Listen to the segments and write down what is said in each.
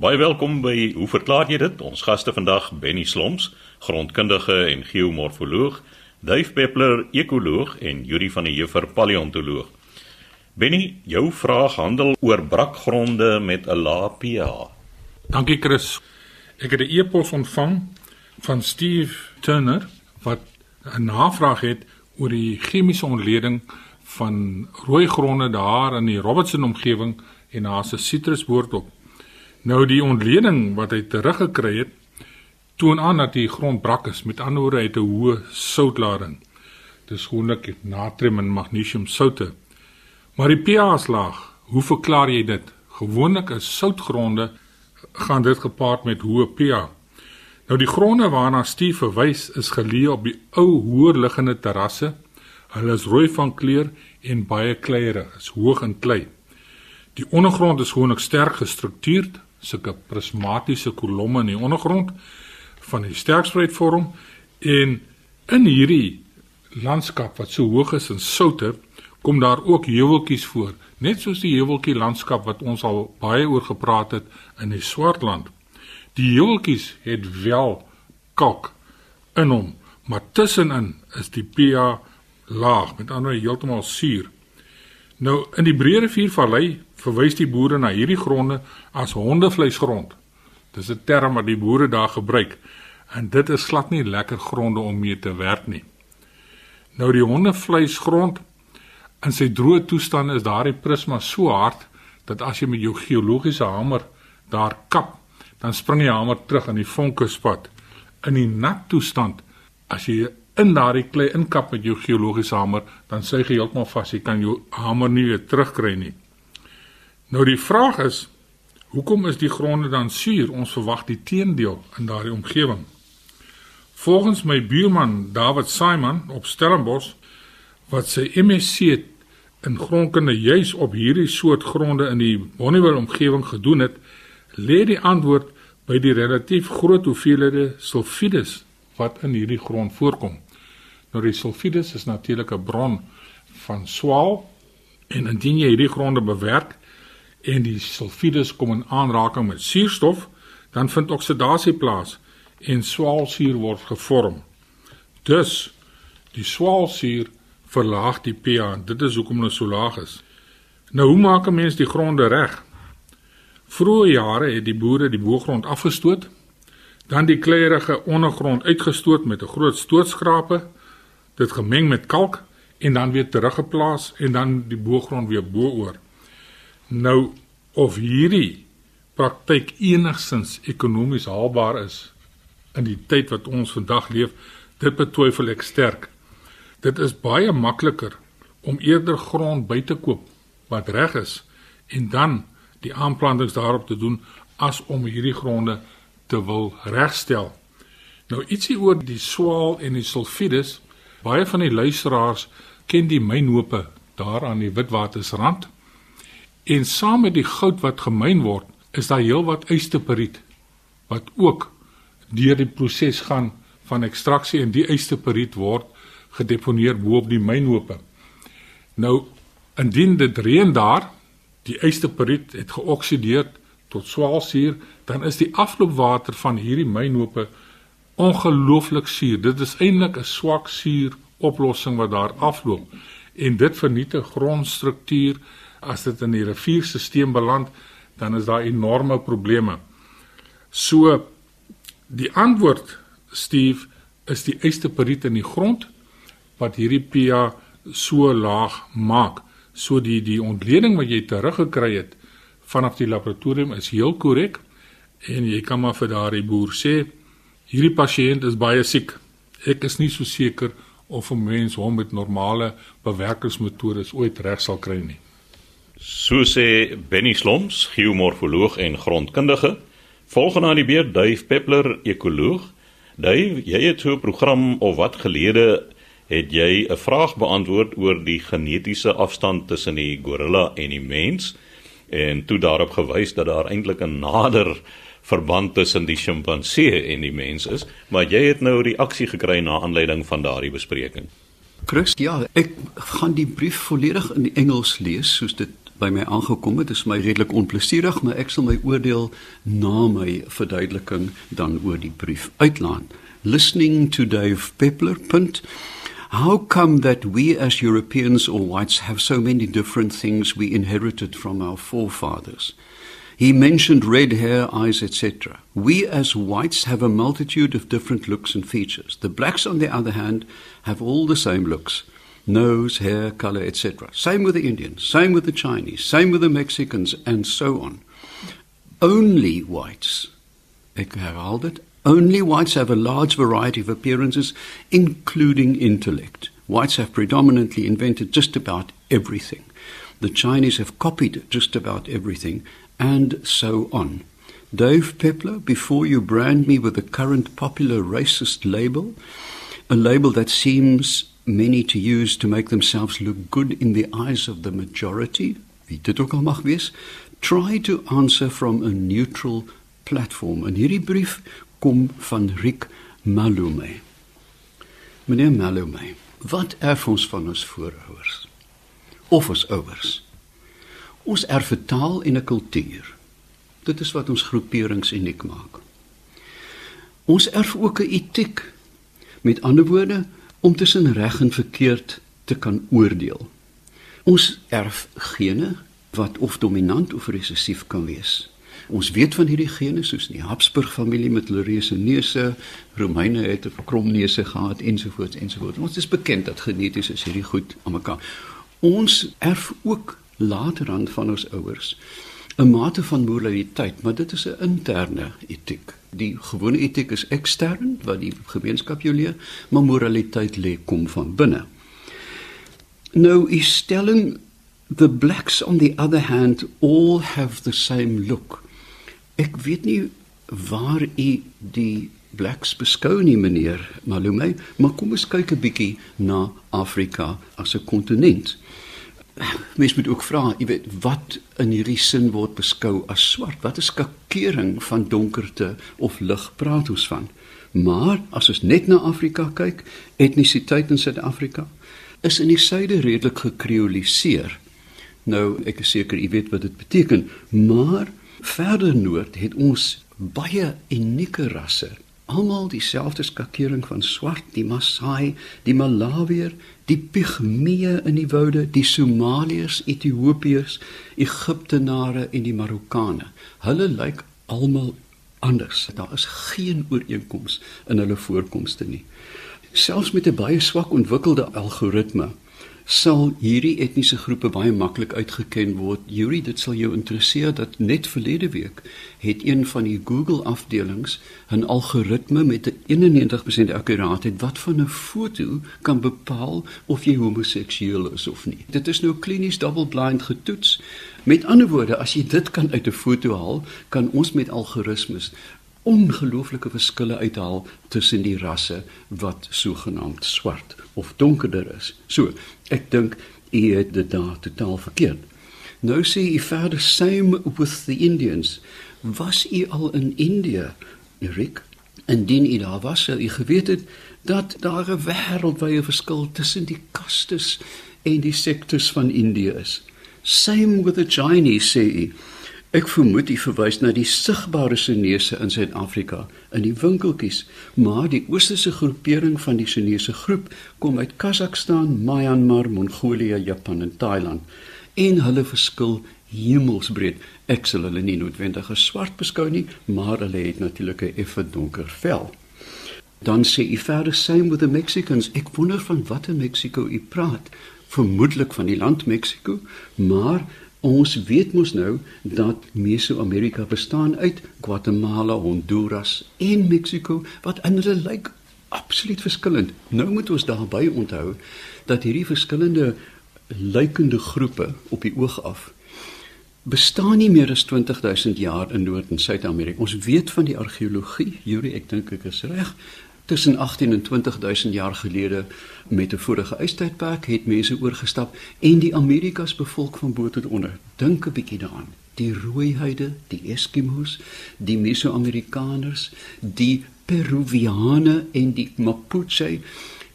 Baie welkom by Hoe verklaar jy dit? Ons gaste vandag Benny Sloms, grondkundige en geomorfoloog, Duif Peppler, ekoloog en Yuri van der Heever, paleontoloog. Benny, jou vraag handel oor brakgronde met 'n lae pH. Dankie Chris. Ek het 'n e-pos ontvang van Steve Turner wat 'n navraag het oor die chemiese ontleding van rooi gronde daar in die Robertson omgewing en daar's 'n sitrusboord op. Nou die ontleding wat hy teruggekry het, toon aan dat die grond brak is. Met ander woorde, hy het 'n hoë soutlading. Dis gewoonlik natrium en magnesium soutte. Maar die pH is laag. Hoe verklaar jy dit? Gewoonlik is soutgronde gaan dit gepaard met hoë pH. Nou die gronde waarna Steve verwys is geleë op die ou hoër liggende terrasse. Hulle is rooi van kleur en baie kleierig, is hoog in klei. Die ondergrond is gewoonlik sterk gestruktureerd, sulke prismatiese kolomme in die ondergrond van die sterkspruit vorm en in hierdie landskap wat so hoog is in soutte kom daar ook heuweltjies voor. Net soos die heuweltjie landskap wat ons al baie oor gepraat het in die Swartland. Die heuweltjies het wel kalk in hom maar tussenin is die pH laag met ander heeltemal suur. Nou in die Breë Riviervallei verwys die boere na hierdie gronde as hondevleisgrond. Dis 'n term wat die boere daar gebruik en dit is glad nie lekker gronde om mee te werk nie. Nou die hondevleisgrond in sy droë toestand is daardie prisma so hard dat as jy met jou geologiese hamer daar kap, dan spring die hamer terug in die vonkuspad. In die nat toestand as jy in daardie klei inkap met jou geologiese hamer, dan suig hy heeltemal vas. Jy kan jou hamer nie weer terugkry nie. Nou die vraag is, hoekom is die gronde dan suur? Ons verwag die teendeel in daardie omgewing. Volgens my buurman David Simon op Stellenbosch wat sy MSc in grondkunde juis op hierdie soort gronde in die Bonnievale omgewing gedoen het, lê die antwoord by die relatief groot hoeveelhede sulfides wat in hierdie grond voorkom. Nou die sulfides is natuurlik 'n bron van swaal en indien jy hierdie gronde bewerk, en die sulfides kom in aanraking met suurstof, dan vind oksidasie plaas en swaalsuur word gevorm. Dus die swaalsuur verlaag die pH. Dit is hoekom hulle so laag is. Nou hoe maak 'n mens die gronde reg? Vroeë jare het die boere die boergrond afgestoot, dan die kleierige ondergrond uitgestoot met 'n groot stootskrape, dit gemeng met kalk en dan weer teruggeplaas en dan die boergrond weer bo-oor. Nou of hierdie praktyk enigsins ekonomies haalbaar is in die tyd wat ons vandag leef, dit betwyfel ek sterk. Dit is baie makliker om eerder grond by te koop wat reg is en dan die aanplantings daarop te doen as om hierdie gronde te wil regstel. Nou ietsie oor die swaal en die sulfides. Baie van die luisteraars ken die mynhope daar aan die Witwatersrand. En saam met die goud wat gemyn word, is daar heelwat ysterperiet wat ook deur die proses gaan van ekstraksie en die ysterperiet word gedeponeer bo op die mynhope. Nou indien dit reën daar, die ysterperiet het geoksideer tot swaalsuur, dan is die afloopwater van hierdie mynhope ongelooflik suur. Dit is eintlik 'n swak suur oplossing wat daar afloop en dit vernietig grondstruktuur as dit in die rivierstelsel beland, dan is daar enorme probleme. So die antwoord Steve is die ysterperiet in die grond wat hierdie pH so laag maak. So die die ontleding wat jy teruggekry het vanaf die laboratorium is heel korrek en jy kan maar vir daardie boer sê hierdie pasiënt is baie siek. Ek is nie so seker of 'n mens hom met normale bewerkingsmetodes ooit reg sal kry nie. So sê Benny Sloms, geomorfoloog en grondkundige. Volgens aan die beurt Duif Peppler, ekoloog. Duif, jy het so 'n program of wat gelede het jy 'n vraag beantwoord oor die genetiese afstand tussen die gorilla en die mens en toe daarop gewys dat daar eintlik 'n nader verband tussen die sjimpansee en die mens is, maar jy het nou reaksie gekry na aanleiding van daardie bespreking. Chris, ja, ek gaan die brief volledig in Engels lees soos dit by my aangekom het. Dit is my redelik onplesierig, maar ek sal my oordeel na my verduideliking dan oor die brief uitlaan. Listening to Dave Peppler. Punt. How come that we as Europeans or whites have so many different things we inherited from our forefathers? He mentioned red hair, eyes, etc. We as whites have a multitude of different looks and features. The blacks, on the other hand, have all the same looks nose, hair, color, etc. Same with the Indians, same with the Chinese, same with the Mexicans, and so on. Only whites, ek only whites have a large variety of appearances, including intellect. Whites have predominantly invented just about everything. The Chinese have copied just about everything, and so on. Dave Pepler, before you brand me with the current popular racist label, a label that seems many to use to make themselves look good in the eyes of the majority, wie dit ook al mag wees, try to answer from a neutral platform. En hierdie brief kom van Rick Malume. Meneer Malume, wat erf ons van ons voorouers? Of ons ouers? Ons erf 'n taal en 'n kultuur. Dit is wat ons groeperings uniek maak. Ons erf ook 'n etiek. Met ander woorde, om tussen reg en verkeerd te kan oordeel. Ons erf gene wat of dominant of resessief kan wees. Ons weet van hierdie gene soos die Habsburg familie met hulle reuse neuse, Romeine het 'n krom neuse gehad ensovoorts ensovoorts. Ons is bekend dat geneties is hierdie goed aan mekaar. Ons erf ook later aan van ons ouers 'n mate van moraliteit, maar dit is 'n interne etiek. Die gewone etiek is ekstern wat die gemeenskap jou leer, maar moraliteit lê kom van binne. Nou is stelling the blacks on the other hand all have the same look. Ek weet nie waar u die blacks beskou nie meneer Malume, maar kom ons kyk 'n bietjie na Afrika as 'n kontinent mens moet ook vra, jy weet, wat in hierdie sin word beskou as swart? Wat is skakering van donkerte of lig praat ons van? Maar as ons net na Afrika kyk, etnisiteit in Suid-Afrika is in die suide redelik gekreoliseer. Nou, ek is seker u weet wat dit beteken, maar verder noord het ons baie unieke rasse almal dieselfde skakering van swart, die Maasai, die Malawier, die Pygmeë in die woude, die Somaliërs, Ethiopiërs, Egiptenare en die Marokkane. Hulle lyk almal anders. Daar is geen ooreenkoms in hulle voorkomste nie. Selfs met 'n baie swak ontwikkelde algoritme sal hierdie etniese groepe baie maklik uitgeken word. Yuri, dit sal jou interesseer dat net verlede week het een van die Google afdelings 'n algoritme met 'n 91% akkuraatheid wat van 'n foto kan bepaal of jy homoseksueel is of nie. Dit is nou klinies double-blind getoets. Met ander woorde, as jy dit kan uit 'n foto haal, kan ons met algoritmes ongelooflike verskille uithaal tussen die rasse wat sogenaamd swart of donkerder is. So, ek dink u het dit daar totaal verkeerd. Nou sê u verder same with the Indians. Was u al in Indië, Erik? En dien u daar was, sou u geweet het dat daar 'n wêreldwye verskil tussen die kastes en die sektes van Indië is. Same with the Chinese, sê u. Ek vermoed hy verwys na die sigbare Chinese in Suid-Afrika in die winkeltjies, maar die oosterse groepering van die Chinese groep kom uit Kazakhstan, Myanmar, Mongolië, Japan en Thailand. En hulle verskil hemelsbreed. Ek sal hulle nie noodwendig as swart beskou nie, maar hulle het natuurlik 'n effe donker vel. Dan sê hy verder same with the Mexicans. Ek wonder van watter Mexico u praat. Vermoedelik van die land Mexico, maar Ons weet mos nou dat Meso-Amerika bestaan uit Guatemala, Honduras en Mexiko wat in hulle lyk absoluut verskillend. Nou moet ons daarby onthou dat hierdie verskillende lykende groepe op die oog af bestaan nie meer as 20000 jaar in Noord- en Suid-Amerika. Ons weet van die argeologie, Yuri, ek dink ek is reg, tussen 18 en 20000 jaar gelede met 'n vorige ystydperk het mense oorgestap en die Amerikas bevolk van bo tot onder. Dink 'n bietjie daaraan. Die rooihuide, die Eskimos, die Meso-Amerikaners, die Peruviane en die Mapuche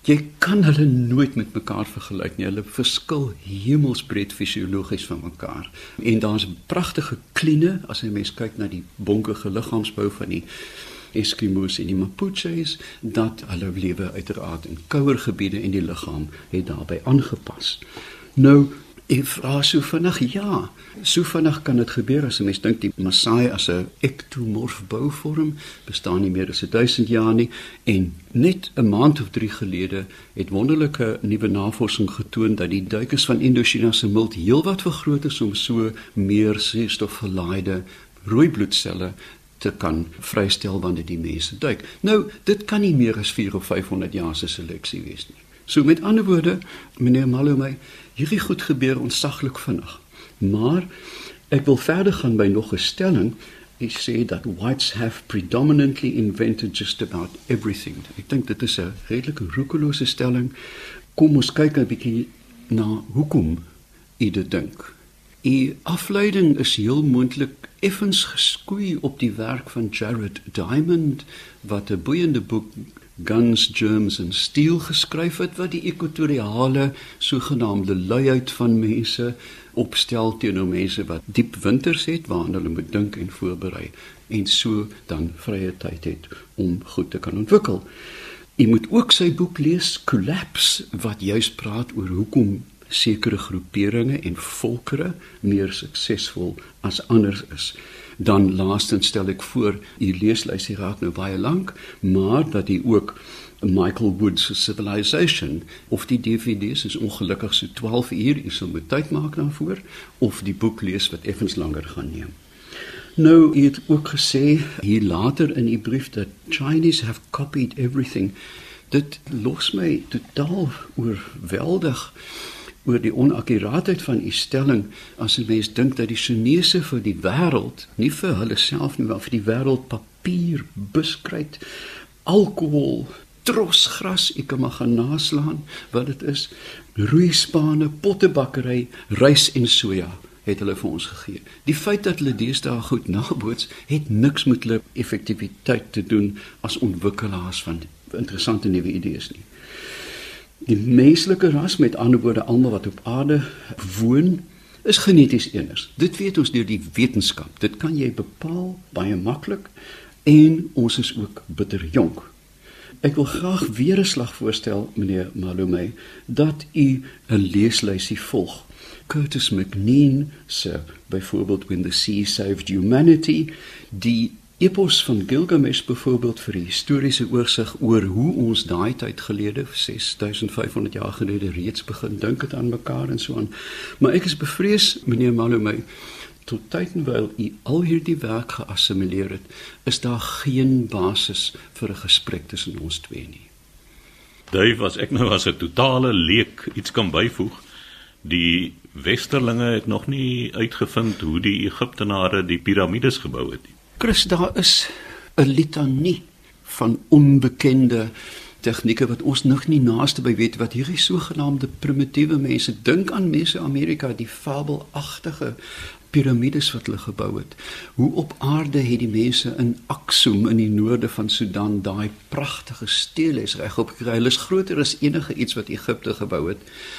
Jy kan hulle nooit met mekaar vergelyk nie. Hulle verskil hemelsbreed fisiologies van mekaar. En daar's pragtige kline as jy mens kyk na die bonkige liggaamsbou van die Eskimos en die Mapuches dat hulle lewe uiteraard in kouer gebiede en die liggaam het daarbey aangepas. Nou Ek vra so vinnig ja. So vinnig kan dit gebeur as 'n mens dink die Maasai as 'n ektomorf bouvorm bestaan nie meer as 1000 jaar nie en net 'n maand of 3 gelede het wonderlike nuwe navorsing getoon dat die duikers van Indochina se milt heelwat vergroot is om so meer suurstofgelaaide rooi bloedselle te kan vrystel wanneer die mense duik. Nou, dit kan nie meer as 4 of 500 jaar se seleksie wees nie. So met ander woorde, meneer Malomey, hierdie goed gebeur ontsaglik vinnig. Maar ek wil verder gaan by nog 'n stelling. Ek sê dat whites have predominantly invented just about everything. Ek dink dit is 'n redelike roekelose stelling. Kom ons kyk 'n bietjie na hoekom u dit dink. Die afleiding is heel moontlik effens geskoei op die werk van Jared Diamond wat 'n boeiende boek Guns, Germs and Steel geskryf het wat die ekwatoriale sogenaamde luiheid van mense opstel teenoor mense wat diep winters het waarna hulle moet dink en voorberei en so dan vrye tyd het om goed te kan ontwikkel. Jy moet ook sy boek lees Collapse wat juis praat oor hoekom sekere groeperinge en volkere meer suksesvol as ander is. Dan laastens stel ek voor u leeslys hier raak nou baie lank maar dat u ook Michael Woods Civilization of die DVD's is ongelukkig so 12 uur u sal moet tyd maak daarvoor of die boek lees wat effens langer gaan neem. Nou u het ook gesê hier later in u brief dat Chinese have copied everything. Dit los my totaal oorweldig oor die onakkuraatheid van u stelling as 'n mens dink dat die Chinese vir die wêreld, nie vir hulle self nie, maar vir die wêreld papier, buskruit, alkohol, trosgras, ek kan maar gaan naslaan wat dit is, roeispane, pottebakkery, rys en soja het hulle vir ons gegee. Die feit dat hulle deesdae goed naboots, het niks met hulle effektiwiteit te doen as ontwikkelaars van interessante nuwe idees nie. Die menslike ras met ander woorde almal wat op aarde woon is geneties eenders. Dit weet ons deur die wetenskap. Dit kan jy bepaal baie maklik en ons is ook bitter jonk. Ek wil graag weer 'n slag voorstel meneer Malome dat u 'n leeslysie volg. Curtis McNean se byvoorbeeld When the Sea Saved Humanity, die Epos van Gilgamesh byvoorbeeld vir die historiese oorsig oor hoe ons daai tyd gelede 6500 jaar gelede reeds begin dink het aan mekaar en so aan. Maar ek is bevrees meneer Malomey tot tyd en wyl u al hierdie werk geassimileer het, is daar geen basis vir 'n gesprek tussen ons twee nie. Duif was ek nou as 'n totale leek iets kan byvoeg. Die westerlinge het nog nie uitgevind hoe die Egiptenare die piramides gebou het nie. Chris, daar is 'n litanie van onbekende tegnieke wat ons nog nie naaste by weet wat hierdie sogenaamde primitiewe mense dink aan mense Amerika die fabelagtige piramides wat hulle gebou het. Hoe op aarde het die mense in Aksum in die noorde van Sudan daai pragtige steles regop gekry. Hulle is groter as enige iets wat Egipte gebou het.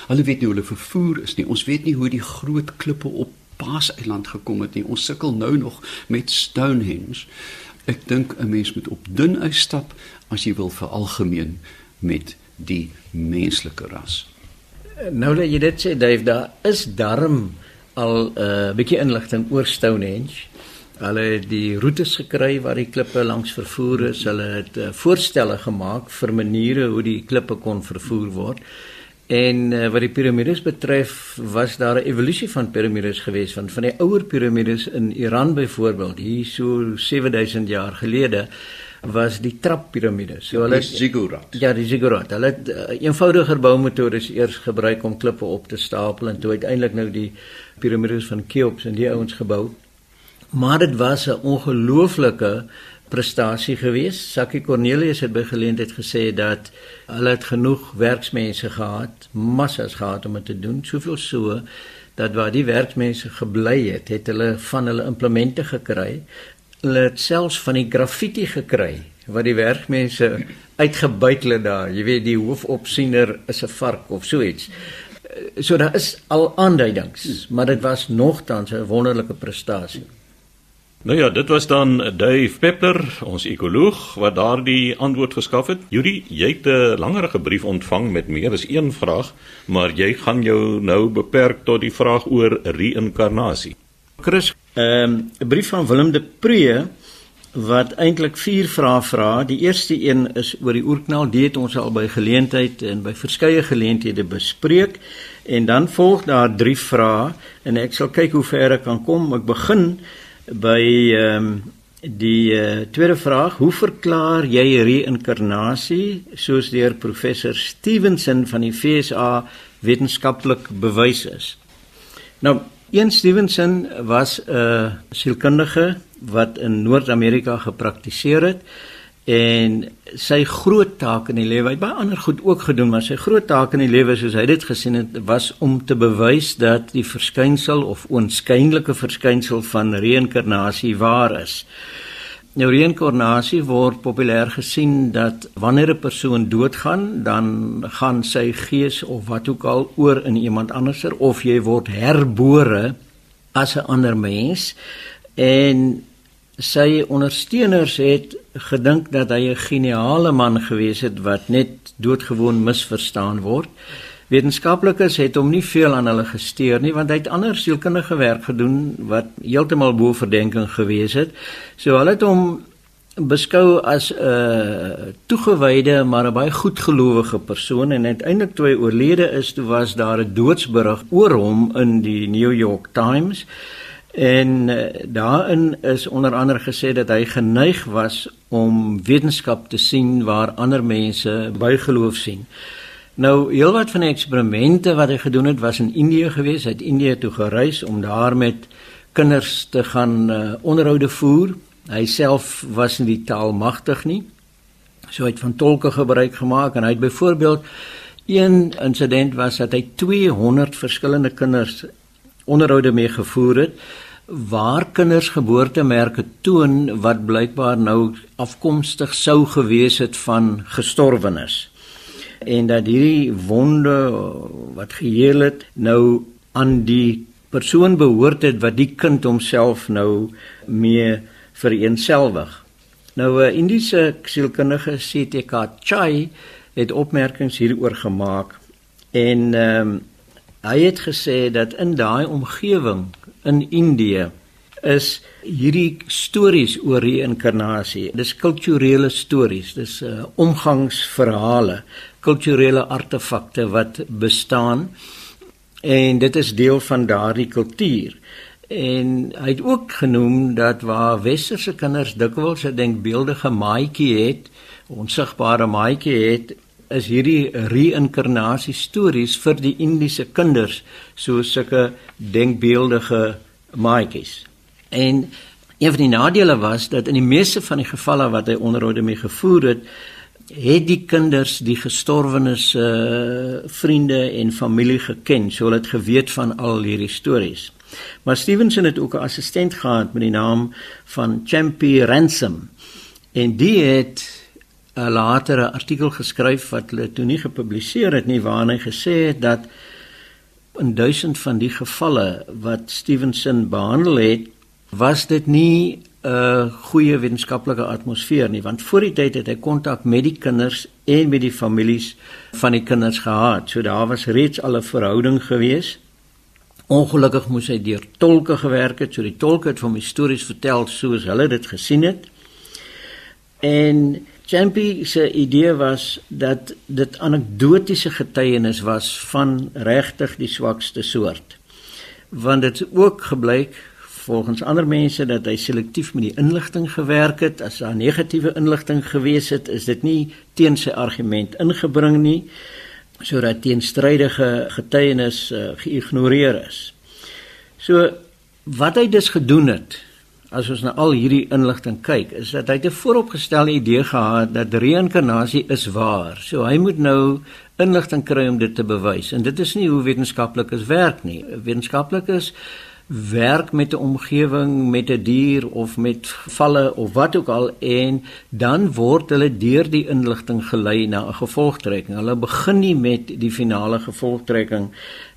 Hulle weet nie hoe hulle vervoer is nie. Ons weet nie hoe die groot klippe op Paaseiland gekom het nie. Ons sukkel nou nog met Stonehenge. Ek dink 'n mens moet op dun ys stap as jy wil veralgemeen met die menslike ras. Nou dat jy dit sê, Dave, daar is darm al 'n uh, bietjie inligting oor Stonehenge. Hulle het die roetes gekry waar die klippe langs vervoer is. Hulle het uh, voorstelle gemaak vir maniere hoe die klippe kon vervoer word. En uh, wat die piramides betref, was daar 'n evolusie van piramides gewees van van die ouer piramides in Iran byvoorbeeld, hier so 7000 jaar gelede was die trappiramides. So hulle ziggurat. Ja, die ziggurat. Hulle het uh, eenvoudiger boumetodes eers gebruik om klippe op te stapel en toe uiteindelik nou die piramides van Cheops en die ouens gebou. Maar dit was 'n ongelooflike prestasie gewees. Sakkie Cornelius het by geleentheid gesê dat hulle het genoeg werksmense gehad, massas gehad om dit te doen, soveel so dat waar die werksmense gebly het, het hulle van hulle implemente gekry. Hulle het selfs van die graffiti gekry wat die werkmense uitgebuit het daar. Jy weet die hoofopsiener is 'n vark of so iets. So daar is al aanduidings, maar dit was nogtans 'n wonderlike prestasie. Nou ja, dit was dan Dave Peppler, ons ekoloog wat daardie antwoord geskaf het. Yuri, jy het 'n langerige brief ontvang met meer as een vraag, maar jy gaan jou nou beperk tot die vraag oor reïnkarnasie. Chris, ehm, 'n um, brief van Willem de Pree wat eintlik vier vrae vra. Die eerste een is oor die oerknal. Dit het ons al by geleentheid en by verskeie geleenthede bespreek. En dan volg daar drie vrae en ek sal kyk hoe ver ek kan kom. Ek begin by ehm um, die uh, tweede vraag. Hoe verklaar jy reïnkarnasie soos deur professor Stevenson van die FSA wetenskaplik bewys is? Nou Ian Stevenson was 'n uh, sielkundige wat in Noord-Amerika gepraktiseer het en sy groot taak in die lewe, hy het baie ander goed ook gedoen, maar sy groot taak in die lewe soos hy dit gesien het, was om te bewys dat die verskynsel of oënskynlike verskynsel van reïnkarnasie waar is. Nou reïnkarnasie word populêr gesien dat wanneer 'n persoon doodgaan, dan gaan sy gees of wat ook al oor in iemand anderser of jy word herbore as 'n ander mens en sy ondersteuners het gedink dat hy 'n geniale man gewees het wat net doodgewoon misverstaan word. Wetenskaplikes het hom nie veel aan hulle gesteer nie want hy het ander sielkundige werk gedoen wat heeltemal bo verdenking gewees het. So hulle het hom beskou as 'n uh, toegewyde maar 'n baie goedgelowige persoon en uiteindelik toe hy oorlede is, toe was daar 'n doodsberig oor hom in die New York Times. En uh, daarin is onder andere gesê dat hy geneig was om wetenskap te sien waar ander mense bygeloof sien. Nou heelwat van die eksperimente wat hy gedoen het was in Indië gewees. Hy het Indië toe gereis om daar met kinders te gaan uh, onderhoude voer. Hy self was nie die taal magtig nie. So hy het van tolke gebruik gemaak en hy het byvoorbeeld een insident was dat hy 200 verskillende kinders onderhoude mee gevoer het waar kinders geboortemerke toon wat blykbaar nou afkomstig sou gewees het van gestorwenes en dat hierdie wonde wat geheel het nou aan die persoon behoort het wat die kind homself nou mee vereenselwig. Nou 'n Indiese sielkundige CTK Chai het opmerkings hieroor gemaak en ehm um, hy het gesê dat in daai omgewing in Indië is hierdie stories oor reïnkarnasie. Dis kulturele stories, dis uh, omgangsverhale kulturele artefakte wat bestaan en dit is deel van daardie kultuur. En hy het ook genoem dat waar westerse kinders dikwels 'n denkbeeldige maatjie het, onsigbare maatjie het, is hierdie reïnkarnasie stories vir die Indiese kinders so sulke denkbeeldige maatjies. En een van die nadele was dat in die meeste van die gevalle wat hy onderhoude mee gevoer het, het die kinders die gestorwenes uh, vriende en familie geken, so hulle het geweet van al hierdie stories. Maar Stevenson het ook 'n assistent gehad met die naam van Champy Ransom en die het 'n latere artikel geskryf wat hulle toe nie gepubliseer het nie waarin hy gesê het dat in duisend van die gevalle wat Stevenson behandel het was dit nie 'n goeie wetenskaplike atmosfeer nie want voor die tyd het hy kontak met die kinders en met die families van die kinders gehad. So daar was reeds al 'n verhouding gewees. Ongelukkig moes hy deur tolke gewerk het, so die tolke het vir my stories vertel soos hulle dit gesien het. En Champy se idee was dat dit anekdotiese getuienis was van regtig die swakste soort. Want dit ook gebleik volgens ander mense dat hy selektief met die inligting gewerk het. As daar negatiewe inligting gewees het, is dit nie teen sy argument ingebring nie sodat teenstrydige getuienis uh, geïgnoreer is. So wat hy dus gedoen het as ons na al hierdie inligting kyk, is dat hy 'n vooropgestelde idee gehad dat reïnkarnasie is waar. So hy moet nou inligting kry om dit te bewys en dit is nie hoe wetenskaplikes werk nie. Wetenskaplikes werk met 'n omgewing, met 'n dier of met valle of wat ook al en dan word hulle deur die inligting gelei na 'n gevolgtrekking. Hulle begin nie met die finale gevolgtrekking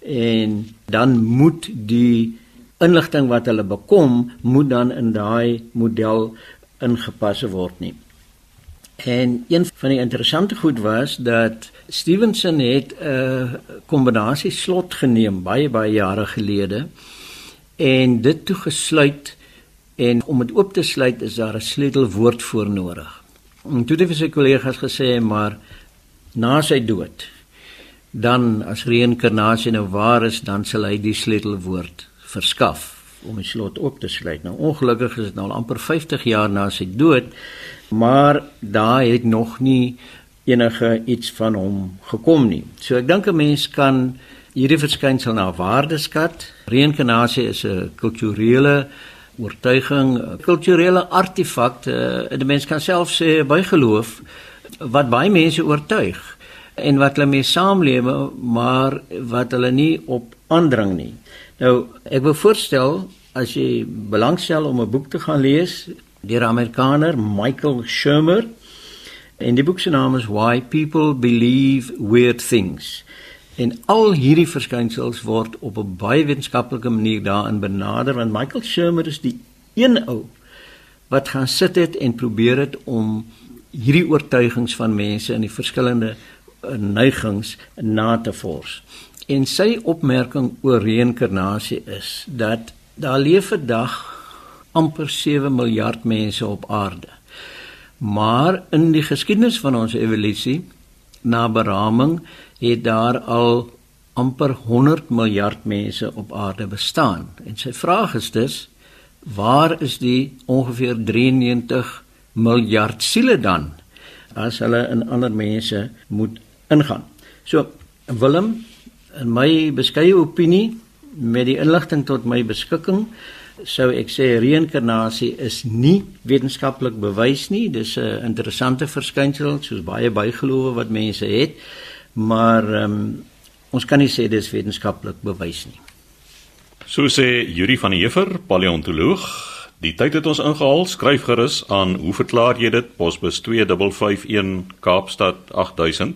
en dan moet die inligting wat hulle bekom moet dan in daai model ingepas word nie. En een van die interessante goed was dat Stevenson het 'n kombinasie slot geneem baie baie jare gelede en dit toegesluit en om dit oop te sluit is daar 'n sleutelwoord voor nodig. En toe het hy vir sy kollegas gesê maar na sy dood dan as reïnkarnasie nou waar is dan sal hy die sleutelwoord verskaf om die slot oop te sluit. Nou ongelukkig is dit nou al amper 50 jaar na sy dood maar daar het nog nie enige iets van hom gekom nie. So ek dink 'n mens kan hierdie verskynsel na waarde skat. Reïnkarnasie is 'n kulturele oortuiging, 'n kulturele artefak. 'n Mens kan self sê bygeloof wat baie mense oortuig en wat hulle mee saamlewe, maar wat hulle nie op aandring nie. Nou, ek wil voorstel as jy belangstel om 'n boek te gaan lees, deur Amerikaner Michael Shermer en die boek se naam is Why People Believe Weird Things. En al hierdie verskynsels word op 'n baie wetenskaplike manier daarin benader want Michael Shermer is die een ou wat gaan sit het en probeer het om hierdie oortuigings van mense in die verskillende neigings na te vors. En sy opmerking oor reïnkarnasie is dat daar 'n dag amper 7 miljard mense op aarde. Maar in die geskiedenis van ons evolusie na beraming het daar al amper 100 miljard mense op aarde bestaan. En sy vraag is dus waar is die ongeveer 93 miljard siele dan as hulle in ander mense moet ingaan. So Willem in my beskeie opinie met die inligting tot my beskikking sou ek sê reïnkarnasie is nie wetenskaplik bewys nie. Dis 'n interessante verskynsel soos baie bygelowe wat mense het, maar um, ons kan nie sê dis wetenskaplik bewys nie. So sê Yuri van der Heever, paleontoloog. Die tyd het ons ingehaal. Skryf gerus aan hoe verklaar jy dit? Posbus 2551 Kaapstad 8000